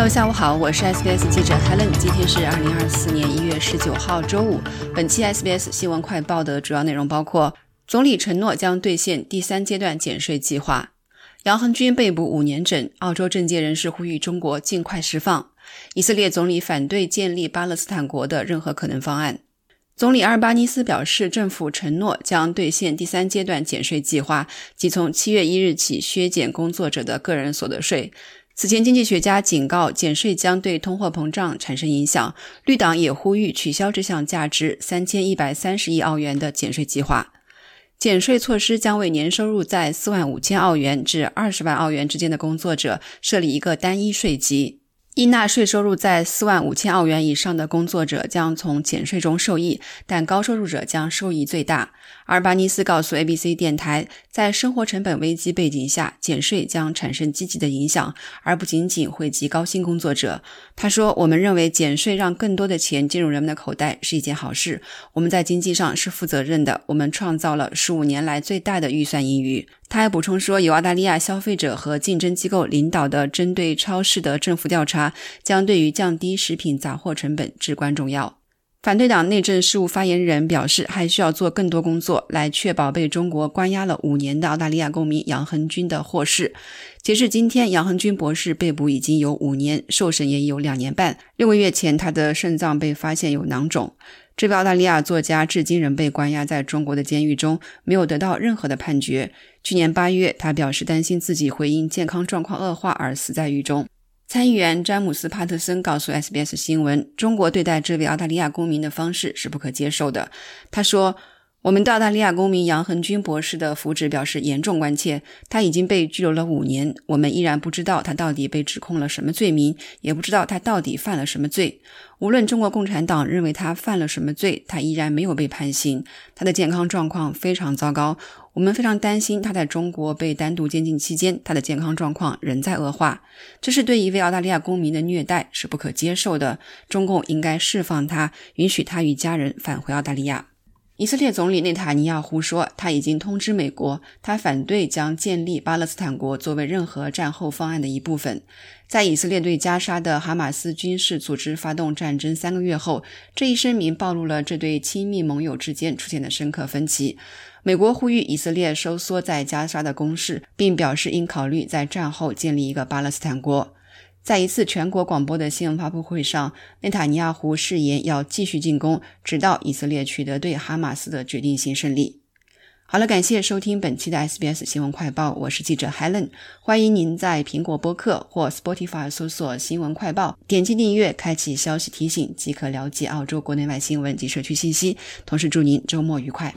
朋友，下午好，我是 SBS 记者 Helen。今天是二零二四年一月十九号，周五。本期 SBS 新闻快报的主要内容包括：总理承诺将兑现第三阶段减税计划；杨恒军被捕五年整，澳洲政界人士呼吁中国尽快释放；以色列总理反对建立巴勒斯坦国的任何可能方案。总理阿尔巴尼斯表示，政府承诺将兑现第三阶段减税计划，即从七月一日起削减工作者的个人所得税。此前，经济学家警告减税将对通货膨胀产生影响。绿党也呼吁取消这项价值三千一百三十亿澳元的减税计划。减税措施将为年收入在四万五千澳元至二十万澳元之间的工作者设立一个单一税级。应纳税收入在四万五千澳元以上的工作者将从减税中受益，但高收入者将受益最大。而巴尼斯告诉 ABC 电台，在生活成本危机背景下，减税将产生积极的影响，而不仅仅惠及高薪工作者。他说：“我们认为减税让更多的钱进入人们的口袋是一件好事。我们在经济上是负责任的，我们创造了十五年来最大的预算盈余。”他还补充说，由澳大利亚消费者和竞争机构领导的针对超市的政府调查将对于降低食品杂货成本至关重要。反对党内政事务发言人表示，还需要做更多工作来确保被中国关押了五年的澳大利亚公民杨恒军的获释。截至今天，杨恒军博士被捕已经有五年，受审也有两年半。六个月前，他的肾脏被发现有囊肿。这位澳大利亚作家至今仍被关押在中国的监狱中，没有得到任何的判决。去年八月，他表示担心自己会因健康状况恶化而死在狱中。参议员詹姆斯·帕特森告诉 SBS 新闻，中国对待这位澳大利亚公民的方式是不可接受的。他说。我们对澳大利亚公民杨恒军博士的福祉表示严重关切。他已经被拘留了五年，我们依然不知道他到底被指控了什么罪名，也不知道他到底犯了什么罪。无论中国共产党认为他犯了什么罪，他依然没有被判刑。他的健康状况非常糟糕，我们非常担心他在中国被单独监禁期间，他的健康状况仍在恶化。这是对一位澳大利亚公民的虐待，是不可接受的。中共应该释放他，允许他与家人返回澳大利亚。以色列总理内塔尼亚胡说，他已经通知美国，他反对将建立巴勒斯坦国作为任何战后方案的一部分。在以色列对加沙的哈马斯军事组织发动战争三个月后，这一声明暴露了这对亲密盟友之间出现的深刻分歧。美国呼吁以色列收缩在加沙的攻势，并表示应考虑在战后建立一个巴勒斯坦国。在一次全国广播的新闻发布会上，内塔尼亚胡誓言要继续进攻，直到以色列取得对哈马斯的决定性胜利。好了，感谢收听本期的 SBS 新闻快报，我是记者 Helen。欢迎您在苹果播客或 Spotify 搜索“新闻快报”，点击订阅，开启消息提醒，即可了解澳洲国内外新闻及社区信息。同时，祝您周末愉快。